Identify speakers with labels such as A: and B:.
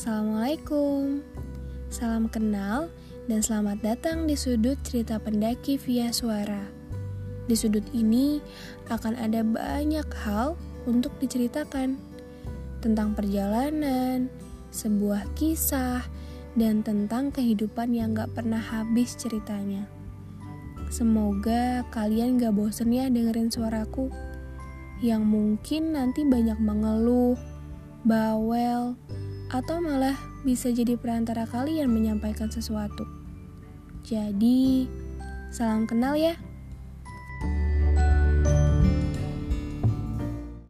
A: Assalamualaikum. Salam kenal dan selamat datang di sudut cerita pendaki via suara. Di sudut ini akan ada banyak hal untuk diceritakan Tentang perjalanan, sebuah kisah, dan tentang kehidupan yang gak pernah habis ceritanya. Semoga kalian gak bosen ya dengerin suaraku yang mungkin nanti banyak mengeluh, bawel, atau malah bisa jadi perantara kalian menyampaikan sesuatu. Jadi, salam kenal ya.